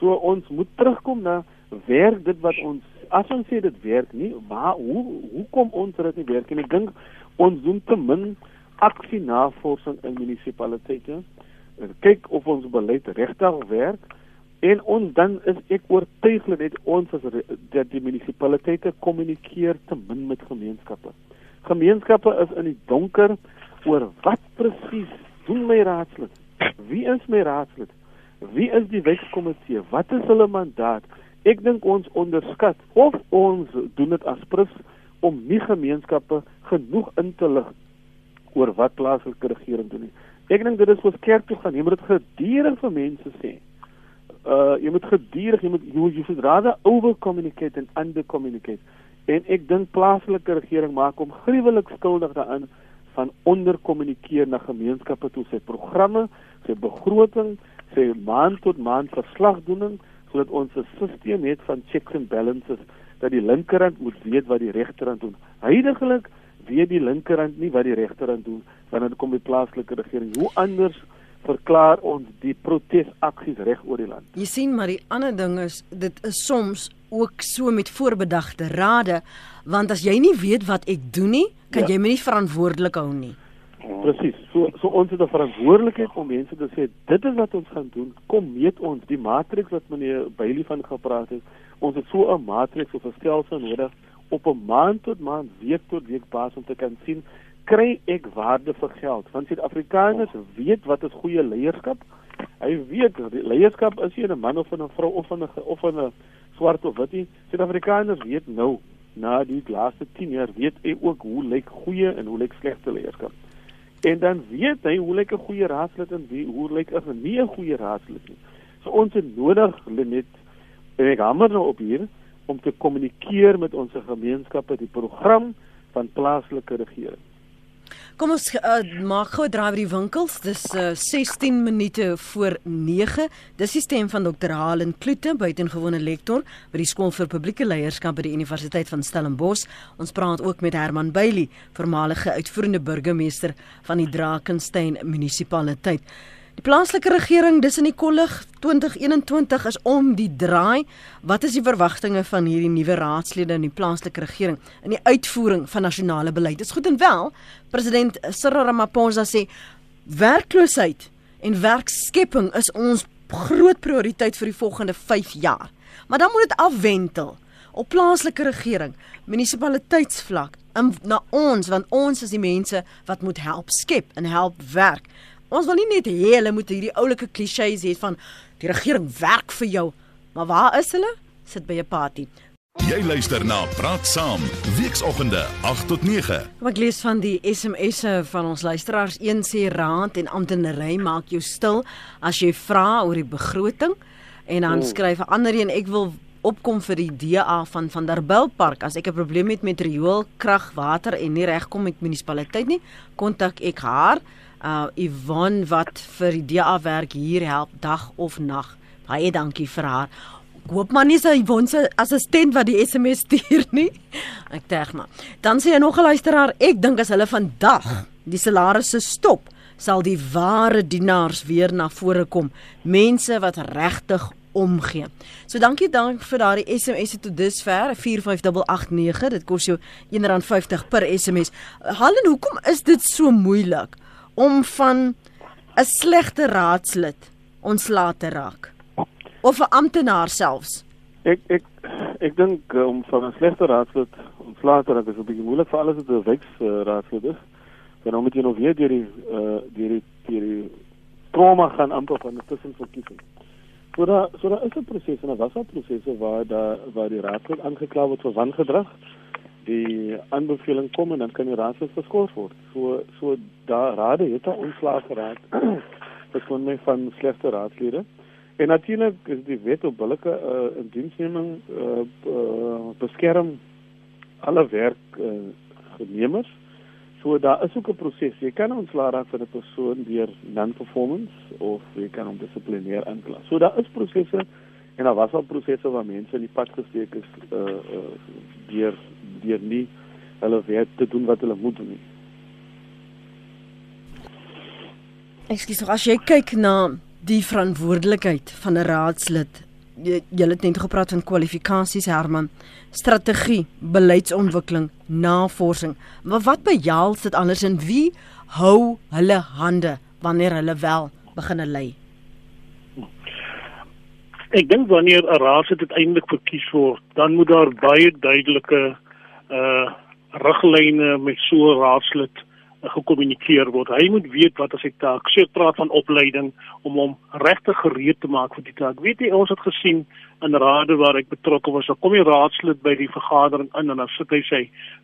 So ons moet terugkom na werk dit wat ons as ons sê dit werk nie, waar hoe hoe kom ons dit nie werk en ek dink ons doen te min aksie navorsing in munisipaliteite. Kyk of ons beleid regtig werk En ons dan is ek oortuig dat ons as dat die munisipaliteite kommunikeer te min met gemeenskappe. Gemeenskappe is in die donker oor wat presies doen my raadslid? Wie is my raadslid? Wie is die wetskomitee? Wat is hulle mandaat? Ek dink ons onderskat of ons doen dit as prins om nie gemeenskappe genoeg in te lig oor wat plaaslike regering doen nie. Ek dink dit is ons kerk toe gaan, jy moet dit gedurig vir mense sê uh jy moet gedurig jy moet jy, jy moet rather over communicate en under communicate. En ek dink plaaslike regering maak hom gruwelik skuldig daaraan van onder kommunikeer na gemeenskappe toe sy programme sy begroting sy maand tot maand verslagdoening sodat ons 'n stelsel het van checks and balances dat die linkerhand moet weet wat die regterhand doen. Heidaglik weet die linkerhand nie wat die regterhand doen wanneer dit kom by plaaslike regering. Hoe anders verklaar ons die protesaksies reg oor die land. Jy sien maar die ander ding is dit is soms ook so met voorbedagte rade want as jy nie weet wat ek doen nie, kan ja. jy my nie verantwoordelik hou nie. Presies. So so ons het 'n verantwoordelikheid om mense te sê dit is wat ons gaan doen. Kom meet ons die matriks wat meneer Bailey van gepraat het. Ons het so 'n matriks of 'n stelsel nodig op 'n maand tot maand, week tot week basis om te kan sien kry ek waarde vir geld want Suid-Afrikaners weet wat is goeie leierskap hy weet leierskap is nie 'n man of 'n vrou of 'n of 'n swart of wit nie Suid-Afrikaners weet nou na die laaste 10 jaar weet hy ook hoe lyk goeie en hoe lyk slegte leierskap. En dan weet hy hoe lyk 'n goeie raadslid en wie hoe lyk 'n nie 'n goeie raadslid nie. So ons het nodig net en ek hamer nou op hier om te kommunikeer met ons gemeenskappe die program van plaaslike regering. Kom ons uh, maak gou 'n draai by die winkels. Dis uh, 16 minute voor 9. Dis die stem van Dr. Halen Kloete, buitengewone lektor by die skool vir publieke leierskap by die Universiteit van Stellenbosch. Ons praat ook met Herman Bailey, voormalige uitvoerende burgemeester van die Drakensberg munisipaliteit. Die plaaslike regering dis in die kollig 2021 is om die draai. Wat is die verwagtinge van hierdie nuwe raadslede in die plaaslike regering in die uitvoering van nasionale beleid? Dit is goed en wel. President Cyril Ramaphosa sê werkloosheid en werkskepping is ons groot prioriteit vir die volgende 5 jaar. Maar dan moet dit afwentel op plaaslike regering, munisipaliteitsvlak, na ons want ons is die mense wat moet help skep en help werk. Ons wil nie net hê hulle moet hierdie oulike klisjées hê van die regering werk vir jou. Maar waar is hulle? Sit by 'n party. Jy luister na Praat Saam, weekoggende 8 tot 9. Ek lees van die SMS'e van ons luisteraars. Een sê raad en amptenary maak jou stil as jy vra oor die begroting en dan oh. skryf 'n ander een ek wil opkom vir die DA van van der Bilpark as ek 'n probleem het met riool, krag, water en nie regkom met munisipaliteit nie, kontak ek haar uh Yvonne wat vir die DA werk hier help dag of nag. Baie dankie vir haar. Ek hoop maar nie sy Yvonne se assistent wat die SMS stuur nie. Ek dink maar. Dan sê hy nog 'n luisteraar, ek dink as hulle vandag die salarisse stop, sal die ware dienaars weer na vore kom. Mense wat regtig omgee. So dankie dank vir daardie SMS tot dusver 45889 dit kos jou R1.50 per SMS. Hallen hoekom is dit so moeilik om van 'n slegte raadslid ontslae te raak of 'n amptenaar selfs. Ek ek ek dink uh, om van 'n slegte raadslid ontslae te raak is 'n bietjie moeilik vir alles wat 'n weks uh, raadslid is. Dan moet jy nog weer deur die uh deur die deur die trauma gaan amper van 'n tussenverkiesing. So daar so daar is 'n proses en 'n was 'n proses waar daar waar die raadslid aangekla word vir wangedrag die aanbeveling kom en dan kan die raad geskort word. So so daar rade het 'n ontslag geraak. <clears throat> Dit kon my van slegte raadslede. En natuurlik is die wet op billike uh, indiensneming uh, uh, beskerm alle werknemers. Uh, so daar is ook 'n proses. Jy kan ontslaa raak vir 'n persoon deur non-performance of jy kan hom dissiplineer aankla. So daar is prosesse en daar was al prosesse waar mense in die pad gesteek is uh, uh, deur deur nie hulle werk te doen wat hulle moet doen nie. Ekskuus, as jy kyk na die verantwoordelikheid van 'n raadslid, jy, jy het net gepraat van kwalifikasies Herman, strategie, beleidsontwikkeling, navorsing. Maar wat behels dit anders en wie hou hulle hande wanneer hulle wel begin lei? Ek dink wanneer 'n raadslid uiteindelik verkies word, dan moet daar baie duidelike uh riglyne met so raadslid uh, gekommunikeer word. Hy moet weet wat as hy taak. So ek praat van opleiding om hom regtig gereed te maak vir die taak. Weet jy ons het gesien in rade waar ek betrokke was, dan kom die raadslid by die vergadering in en dan sit hy sy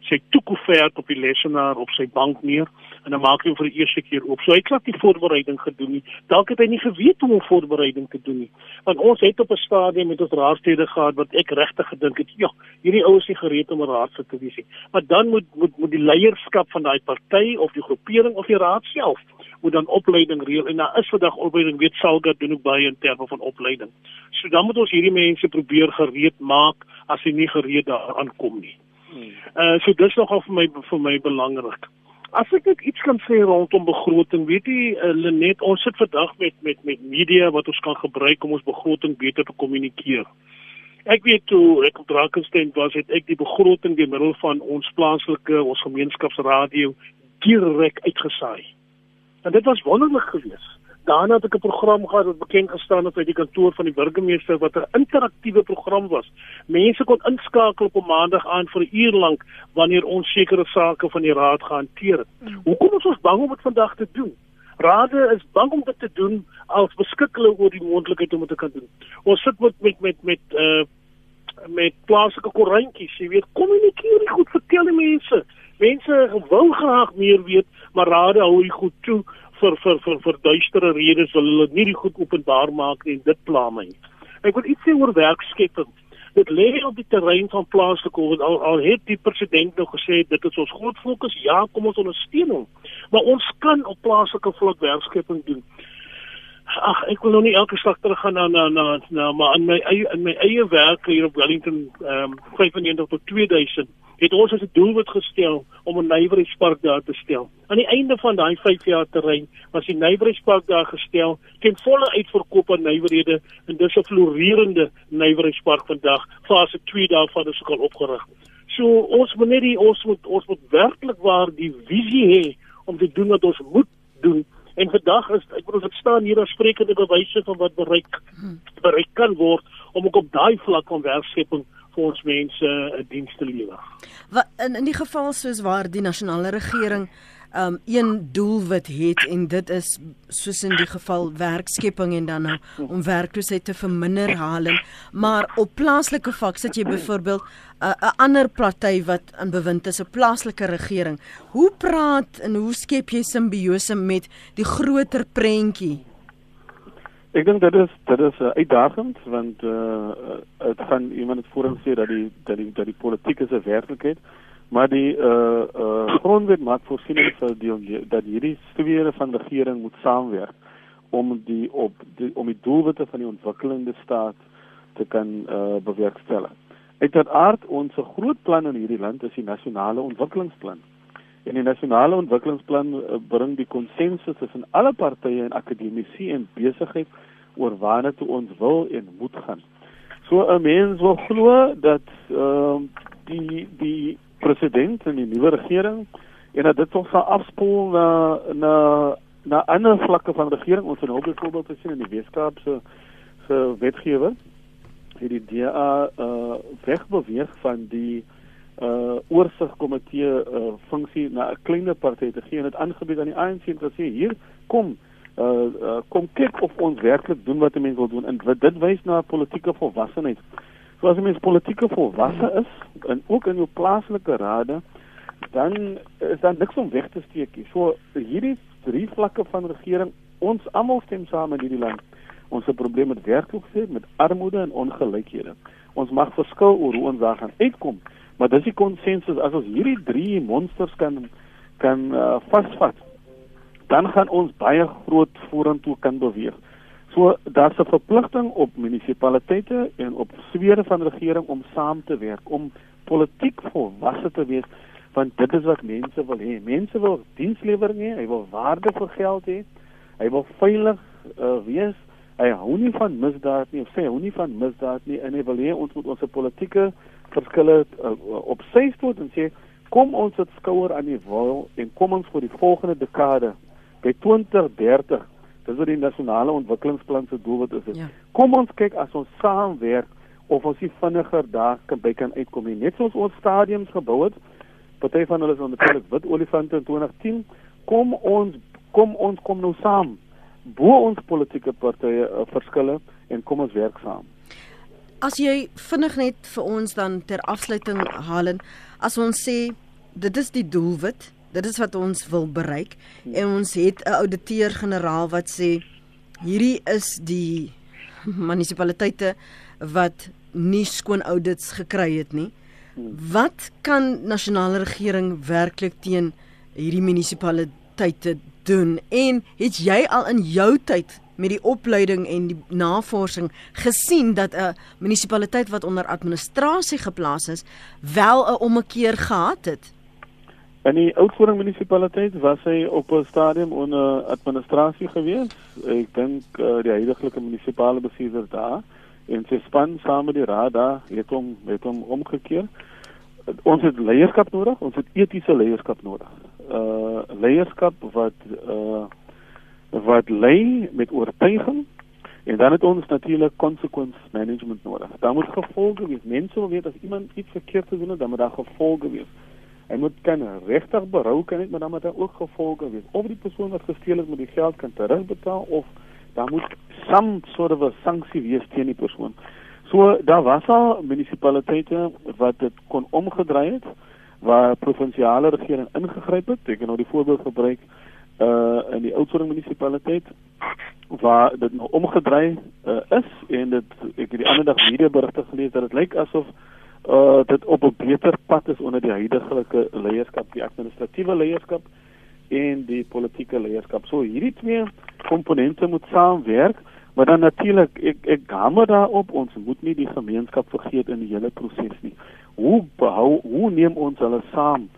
sy toekoevert op die lesenaar op sy bank neer en dan maak hy hom vir die eerste keer oop. So hy glad nie voorbereiding gedoen nie. Dalk het hy nie geweet hoe om voorbereiding te doen nie. Want ons het op 'n stadium met ons raadslede gehad wat ek regtig gedink het, ja, hierdie ouens is gereed om 'n raadslid te wees. Maar dan moet moet moet die leierskap van daai party of die groepering of die raad self moet dan opleiding reël en daar is vandag opleiding weet Salga doen ook baie in terme van opleiding. So dan moet ons hierdie mense probeer gereed maak as hulle nie gereed daaraan kom nie. Hmm. Uh so dis nogal vir my vir my belangrik. As ek net iets kan sê rondom begroting, weet jy uh, Lenet, ons sit vandag met met met media wat ons kan gebruik om ons begroting beter te kommunikeer. Ek weet toe ek op Drakensberg was, het ek die begroting deur middel van ons plaaslike ons gemeenskapsradio direk uitgesaai. En dit was wonderlik geweest daarna het ek 'n program gehad wat bekend gestaan het uit die kantoor van die burgemeester wat 'n interaktiewe program was. Mense kon inskakel op 'n maandag aan vir 'n uur lank wanneer ons sekere sake van die raad gehanteer het. Mm. Hoekom is ons bang om dit vandag te doen? Rade is bang om dit te doen als beskik hulle oor die moontlikheid om dit te kan doen. Ons sit met met met met uh met plaaslike koerantjies, jy weet, kommunikeer goed, vertel die mense. Mense wil graag meer weet, maar rade hou die goed toe vir vir vir vir duistere redes wil hulle nie die goed openbaar maak nie en dit pla my. Ek wil iets sê oor werkskepping. Dit lê op die terrein van plaaslike al, al al het die president nou gesê dit is ons groot fokus. Ja, kom ons ondersteun hom. Maar ons kan op plaaslike vlak werkskepping doen. Ag, ek wil nou nie elke slag teruggaan na na na na maar in my eie in my eie werk hier op Wellington ehm um, 95 tot 2000 het ons as 'n doelwit gestel om 'n nywerheidspark daar te stel. Aan die einde van daai 5 jaar terrein was die nywerheidspark daar gestel ten volle uitverkoop aan nywerhede en dis 'n floreerende nywerheidspark vandag. Fase 2 daarvan is ook al opgerig. So ons moet net die ons moet ons moet werklik waar die visie hê om te doen wat ons moet doen En vandag is ek bedoel dit staan hier as sprekende bewyse van wat bereik bereik kan word om ook op daai vlak van werkskepping vir ons mense 'n diens te lewer. Wat in in die geval soos waar die nasionale regering um een doelwit het en dit is soos in die geval werkskepping en dan nou om werkloosheid te verminder halen maar op plaaslike vlak sit jy byvoorbeeld 'n uh, ander party wat in bewind is 'n plaaslike regering hoe praat en hoe skep jy simbiose met die groter prentjie Ek dink dit is dit is uh, uitdagend want uh dit gaan iemand het voorheen sê dat die dat die dat die politiek is 'n werklikheid maar die uh uh grondwet maak voorsiening vir die dat hierdie sfere van regering moet saamwerk om die op die om die doelwitte van die ontwikkelende staat te kan uh bewerkstellig. Uiteraard ons groot plan in hierdie land is die nasionale ontwikkelingsplan. En die nasionale ontwikkelingsplan uh, bring die konsensus tussen alle partye en akademici en besigheid oor waarna toe ons wil en moet gaan. So 'n mens wil glo dat ehm uh, die die president en die nuwe regering en dat dit tog sal afspoel na na na ander vlakke van regering ons het nou byvoorbeeld gesien in die Weskaap se se wetgewer het die DA uh wegbeweeg van die uh oorsigkomitee uh funksie na 'n kleiner party te gee en dit aangebied aan die ANC en gesê hier kom uh, kom kyk of ons werklik doen wat mense wil doen en dit wys na politieke volwassenheid So as jy mens politieke volwasse is en ook in jou plaaslike rade, dan is daar niks om weg te steek nie. So hierdie drie vlakke van regering, ons almal stem saam in hierdie land. Ons het probleme met werkloosheid, met armoede en ongelykhede. Ons mag verskil oor hoe ons daar gaan uitkom, maar dis die konsensus as ons hierdie drie monsters kan kan uh, vasvat, dan gaan ons baie groot vorentoe kan beweeg. So daar's 'n verpligting op munisipaliteite en op swere van regering om saam te werk om politiek volwasse te wees want dit is wat mense wil hê. Mense wil dienslewering hê, hy wil waarde vir geld hê. Hy wil veilig uh, wees. Hy hou nie van misdaad nie of sê hy hou nie van misdaad nie en hy wil hê ons moet ons politieke verskille uh, op sy stoot en sê kom ons sit skouer aan die wal en kom ons vir die volgende dekade by 2030 Dis wat die nasionale ontwikkelingsplan se doelwit is. Ja. Kom ons kyk as ons saamwerk of ons nie vinniger daar kan by kan uitkom nie. Net soos ons stadiums gebou het. Party van hulle is natuurlik wit olifante in 2010. Kom ons kom ons kom nou saam. Bo ons politieke partye uh, verskille en kom ons werk saam. As jy vinnig net vir ons dan ter afsluiting haal en as ons sê dit is die doelwit Dit is wat ons wil bereik en ons het 'n ouditeur-generaal wat sê hierdie is die munisipaliteite wat nie skoon audits gekry het nie. Wat kan nasionale regering werklik teen hierdie munisipaliteite doen? En het jy al in jou tyd met die opleiding en die navorsing gesien dat 'n munisipaliteit wat onder administrasie geplaas is, wel 'n ommekeer gehad het? In die Oudtshoorn munisipaliteit was hy op 'n stadium onder administrasie gewees. Ek dink uh, die huidige munisipale bestuurder daar en sy span saam met die raad daar het hom het hom omgekeer. Ons het leierskap nodig, ons het etiese leierskap nodig. Uh leierskap wat uh wat lei met oortuiging en dan het ons natuurlik consequence management nodig. Daar moet gevolge wees. Mense wil weet as iemand iets verkeerd doen, dan moet daar gevolge wees. Hy moet kan regtig berou kan dit maar dan moet daar ook gevolge wees. Of die persoon wat gesteel het met die geld kan terugbetaal of daar moet some sort of 'n sanksie wees teen die persoon. So daar was al munisipaliteite wat dit kon omgedry het waar provinsiale regering ingegryp het. Ek het nou die voorbeeld gebruik uh in die Oudtshoorn munisipaliteit waar dit nou omgedry uh, is en dit ek het die ander dag media berigte gelees dat dit lyk asof uh dit op 'n beter pad is onder die huidige leierskap, die administratiewe leierskap en die politieke leierskap. So hierdie twee komponente moet saamwerk, maar dan natuurlik ek ek hamer daarop ons moet nie die gemeenskap vergeet in die hele proses nie. Hoe behou hoe neem ons hulle saam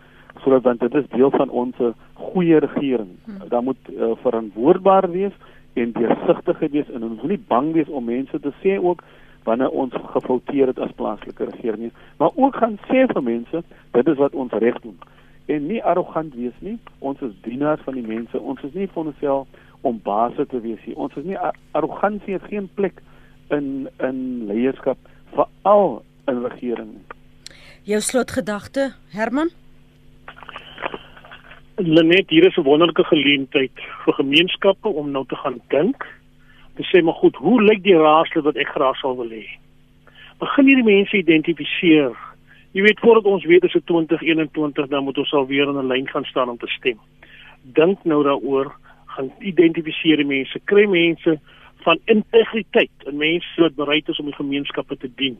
sodat want dit is deel van ons goeie regering. Hmm. Daar moet uh, verantwoordbaar wees en deursigtig wees en ons moet nie bang wees om mense te sê ook wanneer ons gefouteer het as plaaslike regering maar ook gaan sê vir mense dit is wat ons reg doen en nie arrogant wees nie. Ons is dienaars van die mense. Ons is nie van onsself om baase te wees nie. Ons is nie arrogansie het geen plek in in leierskap veral in regering nie. Jou slotgedagte, Herman? Lenet, hier is 'n wonderlike geleentheid vir gemeenskappe om nou te gaan dink. Te sê maar goed, hoe lyk die raadslid wat ek graag sou wil hê? Begin hierdie mense identifiseer Jy weet voordat ons weet is dit 2021 dan moet ons al weer in 'n lyn gaan staan om te stem. Dink nou daaroor, gaan identifiseer die mense, kry mense van integriteit en mense wat bereid is om die gemeenskappe te dien.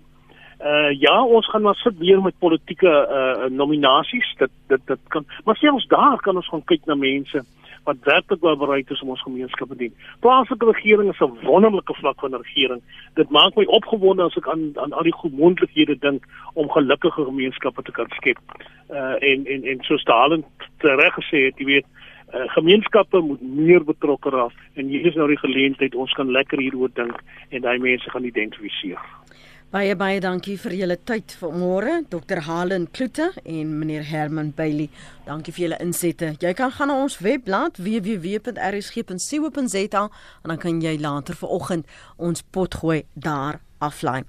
Uh ja, ons gaan maar sit weer met politieke uh nominasies. Dit dit dit kan maar selfs daar kan ons gaan kyk na mense wat werklik wel bereid is om ons gemeenskap te dien. Plaaslike regering is 'n wonderlike vlak van regering. Dit maak my opgewonde as ek aan aan al die goeie moontlikhede dink om gelukkige gemeenskappe te kan skep. Uh en en en so Stalin reg gesê jy weet, uh, gemeenskappe moet meer betrokke raak en hier is nou die geleentheid ons kan lekker hieroor dink en daai mense gaan identifiseer. Baie baie dankie vir julle tyd vanmôre, Dr. Halen Kloete en meneer Herman Bailey. Dankie vir julle insette. Jy kan gaan na ons webblad www.rsg.co.za en dan kan jy later vanoggend ons pot gooi daar aflaai.